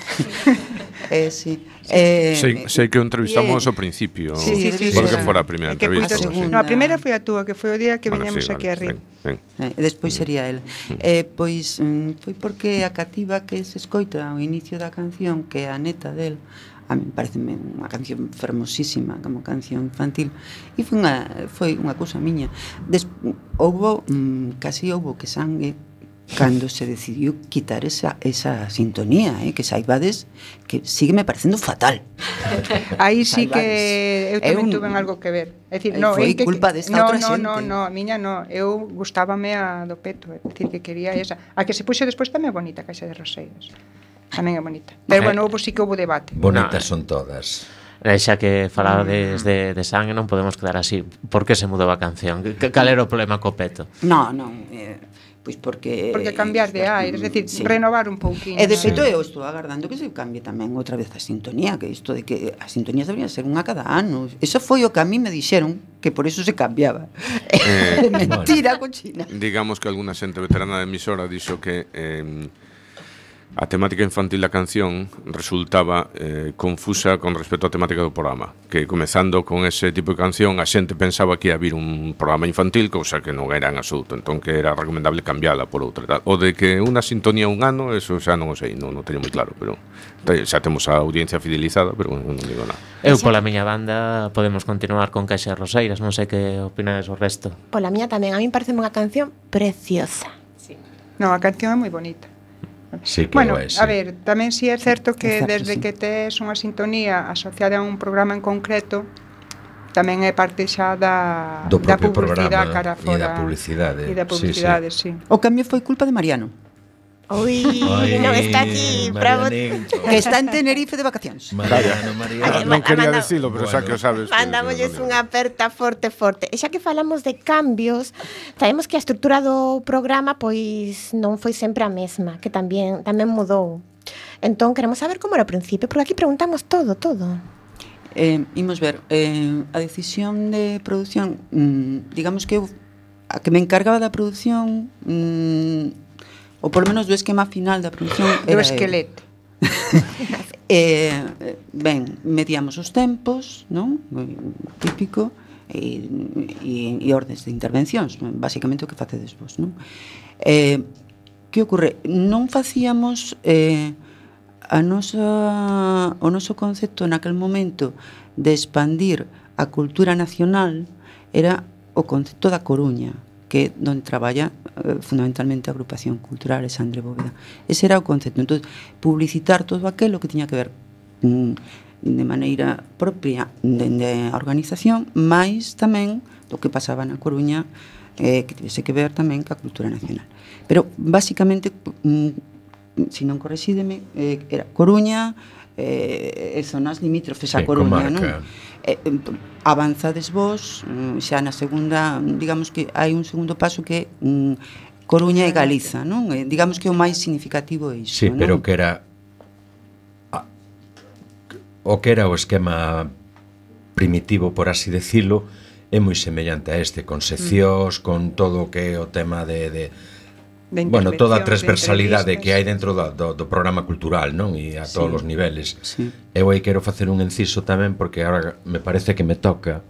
eh, sí. Eh, sei, sei que o entrevistamos eh, ao principio, sí, sí, sí, porque sí, fora a primeira que pois entrevista. Pues, sí. No, a primeira foi a túa, que foi o día que bueno, viñamos sí, aquí vale, a Rín Ben, ben. Eh, despois mm. sería el. Mm. Eh, pois mm, foi porque a cativa que se escoita ao inicio da canción, que é a neta del, a mí pareceme unha canción fermosísima como canción infantil e foi unha, foi unha cousa miña Des, houbo, mm, casi houbo que sangue cando se decidiu quitar esa, esa sintonía, eh, que saibades que sigue me parecendo fatal. Aí sí que eu tamén un, tuve algo que ver. É dicir, eh, no, foi que, culpa desta no, outra no, xente. No, no, a miña no, eu gustábame a do peto, é dicir, que quería esa. A que se puxo despois tamén bonita a Caixa de Roseiras. Ah, tamén é bonita. Pero eh, bueno, houve sí que houve debate. Bonitas son todas. E xa que falades de, de sangue non podemos quedar así. Por que se mudou a canción? Cal era o problema co peto? No, non, eh, pois porque... Porque cambiar de eh, aire, é dicir, sí. renovar un pouquinho. E de feito eu estou agardando que se cambie tamén outra vez a sintonía, que isto de que as sintonías deberían ser unha cada ano. Eso foi o que a mí me dixeron, que por eso se cambiaba. Eh, Mentira, bueno. cochina. Digamos que alguna xente veterana de emisora dixo que... Eh, a temática infantil da canción resultaba eh, confusa con respecto á temática do programa, que comezando con ese tipo de canción a xente pensaba que ia vir un programa infantil, cousa que non era en absoluto, entón que era recomendable cambiala por outra. Tal. O de que unha sintonía un ano, eso xa non o sei, non, non teño moi claro, pero xa temos a audiencia fidelizada, pero non, non digo nada. Eu pola miña banda podemos continuar con Caixa Roseiras, non sei que opinades o resto. Pola miña tamén, a mí parece unha canción preciosa. Sí. Non, a canción é moi bonita. Sí que bueno, é, sí. a ver, tamén si sí é certo que é certo, desde sí. que tes unha sintonía asociada a un programa en concreto, tamén é parte xa da, Do da publicidade cara fora. E da publicidade. E da publicidade, sí, sí. sí. O cambio foi culpa de Mariano. Ui, Oi, non está aquí, bravo. Que está en Tenerife de vacacións. Mariano, Mariano. Ah, non quería manda, decirlo, pero bueno, xa que o sabes. Mandámosles unha aperta forte, forte. E xa que falamos de cambios, sabemos que a estrutura do programa pois non foi sempre a mesma, que tamén tamén mudou. Entón, queremos saber como era o principio, porque aquí preguntamos todo, todo. Eh, imos ver, eh, a decisión de produción, mm, digamos que eu, a que me encargaba da produción mm, ou polo menos do esquema final da produción era do esqueleto eh, ben, medíamos os tempos non típico e, e, e ordes de intervencións basicamente o que facedes vos non? Eh, que ocorre? non facíamos eh, a nosa, o noso concepto naquel momento de expandir a cultura nacional era o concepto da Coruña que donde traballa eh, fundamentalmente a agrupación cultural Alexandre Bóveda. Ese era o concepto. Entón, publicitar todo aquilo que tiña que ver mm, de maneira propia dende a organización, máis tamén do que pasaba na Coruña, eh, que tivese que ver tamén ca cultura nacional. Pero, basicamente, mm, se non corresídeme, eh, era Coruña, eh, e zonas limítrofes sí, a Coruña, non? eh, avanzades vos mm, xa na segunda, digamos que hai un segundo paso que mm, Coruña e Galiza, non? Eh, digamos que o máis significativo é iso, sí, non? pero que era a, o que era o esquema primitivo, por así decirlo, é moi semellante a este, con seccións, mm. con todo o que é o tema de, de bueno, toda a transversalidade que hai dentro da, do, do programa cultural, non? E a todos sí, os niveles. Sí. Eu aí quero facer un inciso tamén porque agora me parece que me toca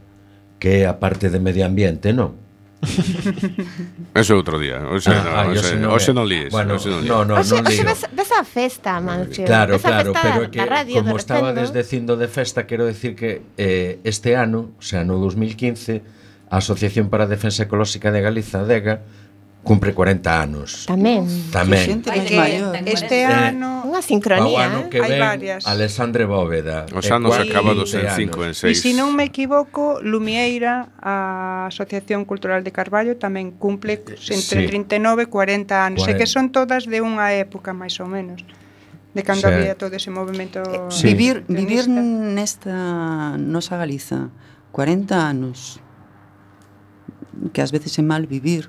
que é a parte de medio ambiente, non? Eso é outro día. Hoxe ah, no, hoxe, non, hoxe non líes. Bueno, hoxe non líes. No, no, Oxe non ves, ves a festa, Mancio. Claro, ves claro, festa pero que radio, como de estaba desdecindo de festa, quero decir que eh, este ano, o sea, no 2015, a Asociación para a Defensa Ecolóxica de Galiza, ADEGA, cumpre 40 anos. Tamén. Tamén. Xente máis maior. Este eh, ano... Unha sincronía. O ano que ven, varias. Alexandre Bóveda. Os anos acabados en 5 en 6. E se si non me equivoco, Lumieira, a Asociación Cultural de Carballo, tamén cumple eh, entre sí. 39 e 40 anos. Sei que son todas de unha época, máis ou menos de cando sí. había todo ese movimento eh, sí. vivir vivir nesta nosa Galiza 40 anos que ás veces é mal vivir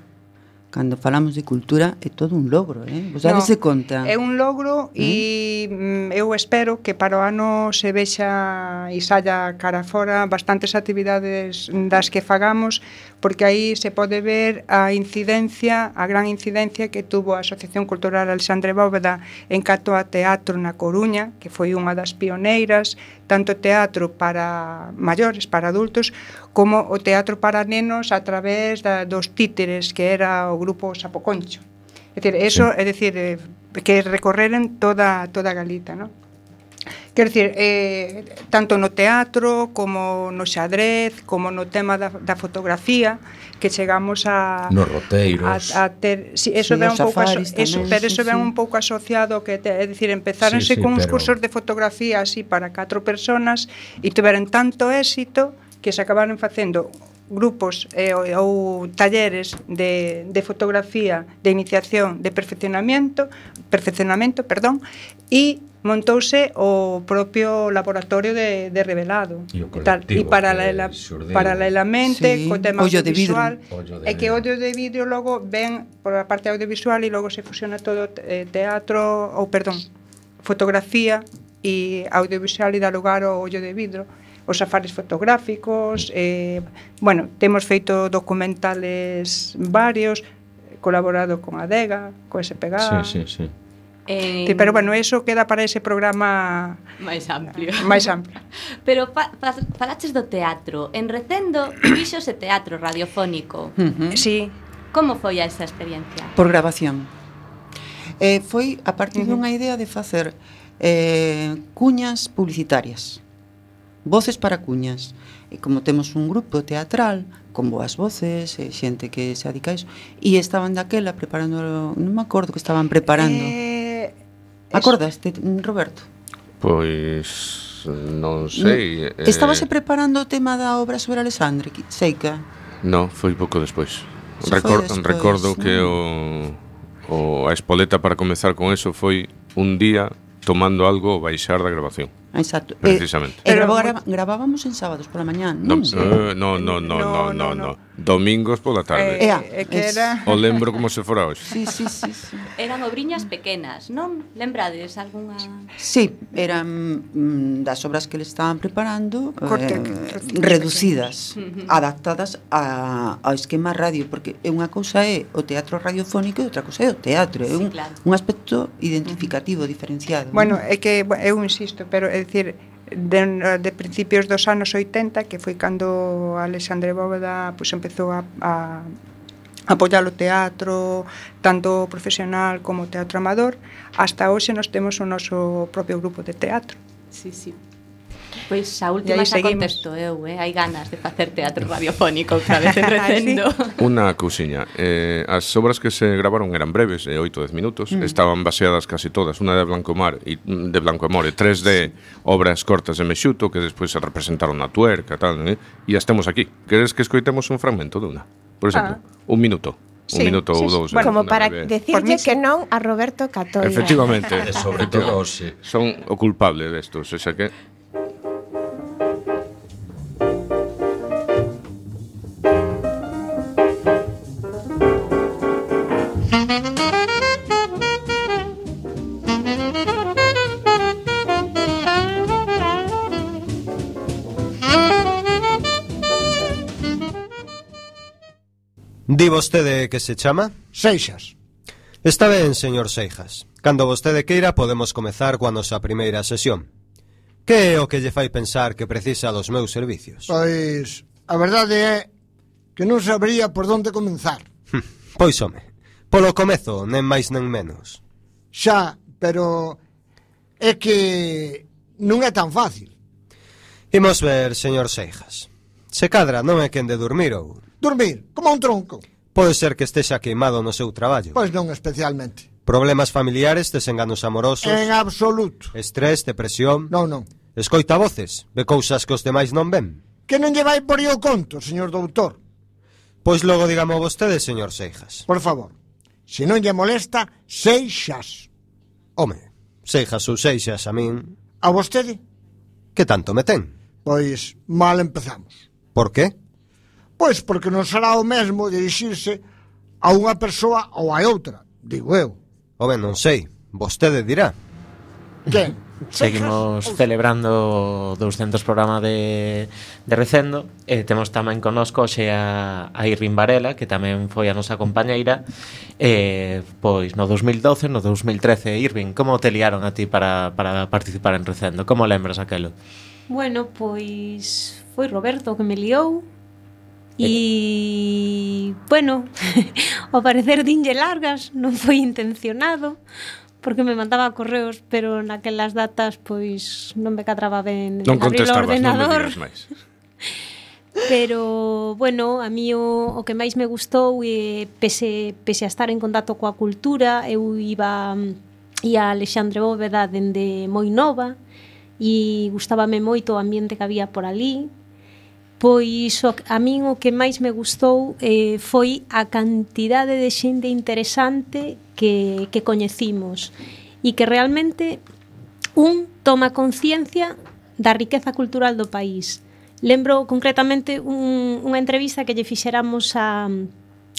cando falamos de cultura é todo un logro, eh? Vos no, conta. É un logro e ¿Mm? mm, eu espero que para o ano se vexa e saia cara fora bastantes actividades das que fagamos porque aí se pode ver a incidencia, a gran incidencia que tuvo a Asociación Cultural Alexandre Bóveda en cato a teatro na Coruña, que foi unha das pioneiras, tanto teatro para maiores, para adultos, como o teatro para nenos a través da, dos títeres, que era o grupo Sapoconcho. É dicir, eso, é dicir, eh, que recorreren toda toda Galita, non? Quer dicir, eh, tanto no teatro como no xadrez, como no tema da, da fotografía, que chegamos a nos roteiros a, a ter, si, eso sí, ven un pouco aso, eso, pero eso sí, ven sí. un pouco asociado que te, é dicir, empezáronse sí, sí, con pero... cursos de fotografía así para catro personas e tiveron tanto éxito que se acabaron facendo grupos eh, ou talleres de, de fotografía, de iniciación, de perfeccionamiento, perfeccionamento, perdón, e montouse o propio laboratorio de, de revelado e, o tal, e paralela, paralelamente sí. co tema ollo audiovisual de que o ollo de vidro logo ven por a parte audiovisual e logo se fusiona todo eh, teatro ou perdón fotografía e audiovisual e dá lugar ao ollo de vidro os safaris fotográficos, eh, bueno, temos feito documentales varios, colaborado con Adega, co SPG. Sí, sí, sí. En... Sí, pero bueno, eso queda para ese programa máis amplio. Máis amplio. pero fa, fa, falaches do teatro. En Recendo fixo ese teatro radiofónico. Uh -huh. Sí. Como foi esa experiencia? Por grabación. Eh, foi a partir uh -huh. dunha idea de facer eh, cuñas publicitarias. Voces para cuñas. E como temos un grupo teatral con boas voces, e xente que se adica a iso, e estaban daquela preparando, non me acordo que estaban preparando. Eh, Acordaste, Roberto? Pois non sei. No, estábase eh... preparando o tema da obra sobre Alexandre, Seica? No, foi pouco despois. Se Recor despois recordo no. que o, o a espoleta para comezar con eso foi un día tomando algo baixar da grabación. Exacto. Eh, Precisamente. Eh, pero grava, gravábamos en sábados pola mañá, non? Eh, no, no, no, no, no, no, no. Domingos pola tarde. Eh, eh, que era... O lembro como se fora hoxe. Sí, sí, sí, sí. Eran obriñas pequenas, non? Lembrades algunha... Sí, eran mm, das obras que le estaban preparando Corte, eh, reducidas, adaptadas a, ao esquema radio, porque é unha cousa é o teatro radiofónico e outra cousa é o teatro. É un, claro. un aspecto identificativo, diferenciado. Bueno, é que eu insisto, pero eh, é dicir, de, de principios dos anos 80, que foi cando Alexandre Bóveda pues, empezou a, a apoiar o teatro, tanto profesional como teatro amador, hasta hoxe nos temos o noso propio grupo de teatro. Sí, sí. Pois a última xa contesto eu, eh? hai ganas de facer teatro radiofónico outra vez en eh, recendo. Unha cousiña, eh, as obras que se gravaron eran breves, eh, 8 10 minutos, mm. estaban baseadas casi todas, unha de Blanco Mar e de Blanco Amor e tres de obras cortas de Mexuto que despois se representaron na Tuerca, tal, eh? e as temos aquí. Queres que escoitemos un fragmento de unha? Por exemplo, ah. un minuto. Sí, un minuto sí, minuto ou dous. Eh, bueno, como para bebé. decirlle que non a Roberto Catoira. Efectivamente. sobre todo, sí. Son o culpable destos, o sea que... Di vostede que se chama? Seixas. Está ben, señor Seixas. Cando vostede queira podemos comezar coa nosa primeira sesión. Que é o que lle fai pensar que precisa dos meus servicios? Pois, a verdade é que non sabría por onde comenzar. Hm, pois, home, polo comezo, nen máis nen menos. Xa, pero é que non é tan fácil. Imos ver, señor Seixas. Se cadra non é quen de dormir ou Dormir, como un tronco. Pode ser que estexa queimado no seu traballo. Pois non especialmente. Problemas familiares, desenganos amorosos. En absoluto. Estrés, depresión. Non, non. Escoita voces, ve cousas que os demais non ven. Que non lle vai por o conto, señor doutor. Pois logo digamo vostede, señor Seixas. Por favor, se non lle molesta, Seixas. Home, Seixas ou Seixas a min... A vostede? Que tanto me ten? Pois mal empezamos. Por que? Pois porque non será o mesmo dirixirse a unha persoa ou a outra, digo eu. Home, non sei, vostede dirá. Que? Seguimos celebrando 200 programa de, de Recendo e temos tamén conosco xe a, a Irvin Varela que tamén foi a nosa compañeira e, pois no 2012, no 2013 Irvin, como te liaron a ti para, para participar en Recendo? Como lembras aquelo? Bueno, pois foi Roberto que me liou E, bueno, ao parecer dinlle largas, non foi intencionado, porque me mandaba correos, pero naquelas datas pois non me cadraba ben non abrir o ordenador. Non máis. Pero, bueno, a mí o, o que máis me gustou e pese, pese a estar en contacto coa cultura, eu iba mm, e a Alexandre Bóveda dende moi nova e gustábame moito o ambiente que había por ali Pois o, a min o que máis me gustou eh, foi a cantidade de xente interesante que, que coñecimos e que realmente un toma conciencia da riqueza cultural do país. Lembro concretamente un, unha entrevista que lle fixéramos a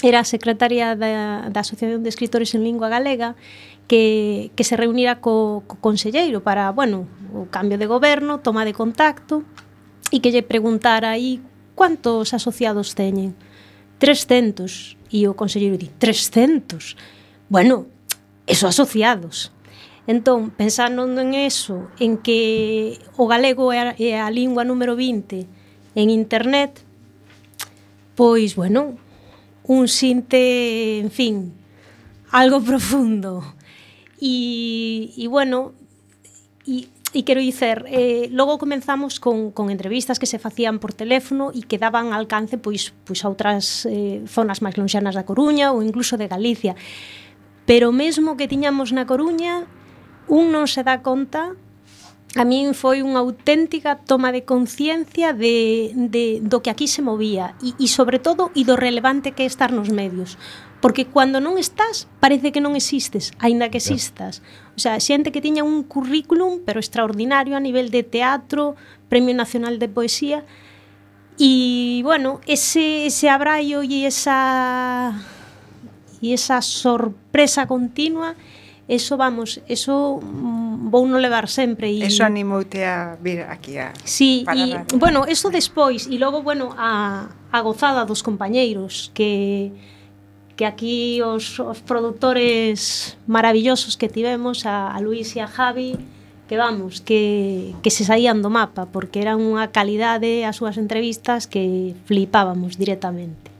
era a secretaria da, da Asociación de Escritores en Lingua Galega que, que se reunira co, co conselleiro para, bueno, o cambio de goberno, toma de contacto e que lle preguntara aí cuántos asociados teñen. 300. E o conselleiro di, 300? Bueno, eso asociados. Entón, pensando en eso, en que o galego é a lingua número 20 en internet, pois, bueno, un sinte, en fin, algo profundo. E, e bueno, e E quero dicer, eh, logo comenzamos con, con entrevistas que se facían por teléfono e que daban alcance pois, pois a outras eh, zonas máis lonxanas da Coruña ou incluso de Galicia. Pero mesmo que tiñamos na Coruña, un non se dá conta A min foi unha auténtica toma de conciencia de, de, do que aquí se movía e, e sobre todo, e do relevante que é estar nos medios Porque cando non estás, parece que non existes, aínda que existas. O sea, xente que tiña un currículum, pero extraordinario a nivel de teatro, Premio Nacional de Poesía, e, bueno, ese, ese abraio e esa e esa sorpresa continua eso vamos, eso mm, vou no levar sempre e Eso animoute a vir aquí a Sí, e bueno, eso despois e logo bueno a a gozada dos compañeiros que que aquí os, os produtores maravillosos que tivemos, a, a Luis e a Javi, que vamos, que, que se saían do mapa, porque eran unha calidade as súas entrevistas que flipábamos directamente.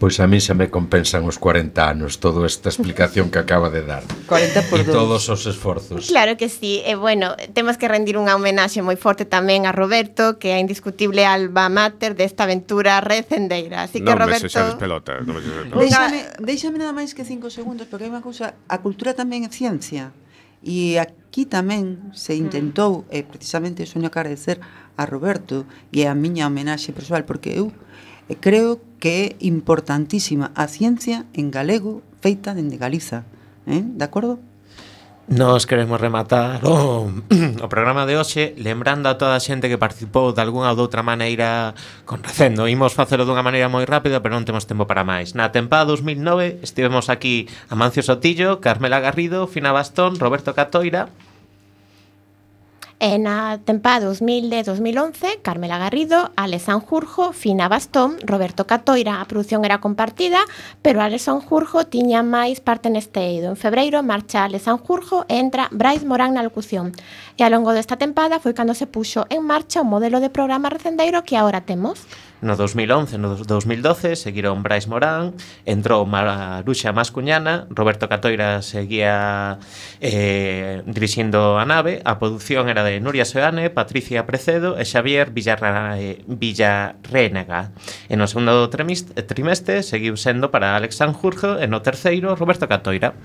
Pois a min xa me compensan os 40 anos toda esta explicación que acaba de dar. 40 por e todos os esforzos. Claro que sí. E bueno, temos que rendir unha homenaxe moi forte tamén a Roberto, que é indiscutible alba mater desta aventura recendeira. Así que non Roberto... Non pelota. Non me pelota. Déixame, déixame nada máis que 5 segundos, porque hai unha cousa... A cultura tamén é ciencia. E aquí tamén se intentou, e precisamente soño agradecer a Roberto e a miña homenaxe persoal, porque eu eh, creo que que é importantísima a ciencia en galego feita dende Galiza. Eh? De acordo? Nos queremos rematar o, o programa de hoxe lembrando a toda a xente que participou de algunha ou de outra maneira con recendo. Imos facelo dunha maneira moi rápida, pero non temos tempo para máis. Na tempada 2009 estivemos aquí Amancio Sotillo, Carmela Garrido, Fina Bastón, Roberto Catoira, E na tempada 2010-2011, Carmela Garrido, Alex Sanjurjo, Fina Bastón, Roberto Catoira, a produción era compartida, pero Alex Sanjurjo tiña máis parte neste eido. En febreiro marcha Alex Sanjurjo e entra Brais Morán na locución. E ao longo desta tempada foi cando se puxo en marcha o modelo de programa recendeiro que agora temos. No 2011, no 2012 seguiron Brais Morán, entrou Maruxa Mascuñana, Roberto Catoira seguía eh, dirixindo a nave, a produción era de Nuria Seoane, Patricia Precedo e Xavier Villarra, eh, Villarrénega. E no segundo trimestre seguiu sendo para Alex Sanjurjo e no terceiro Roberto Catoira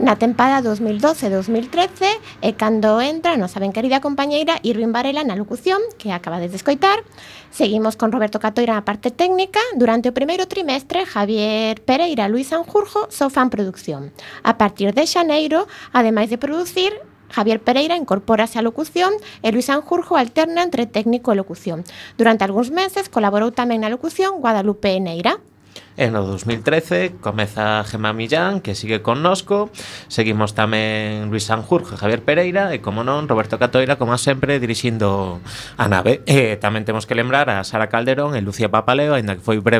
na tempada 2012-2013 e cando entra a nosa ben querida compañeira Irvin Varela na locución que acaba de escoitar. Seguimos con Roberto Catoira na parte técnica. Durante o primeiro trimestre, Javier Pereira e Luis Sanjurjo só fan produción. A partir de xaneiro, ademais de producir, Javier Pereira incorpórase á locución e Luis Anjurjo alterna entre técnico e locución. Durante algúns meses colaborou tamén na locución Guadalupe Neira. E no 2013 comeza Gemma Millán, que sigue connosco, seguimos tamén Luis Sanjurjo e Javier Pereira, e como non, Roberto Catoira, como sempre, dirixindo a nave. E tamén temos que lembrar a Sara Calderón e Lucía Papaleo, aínda que foi breve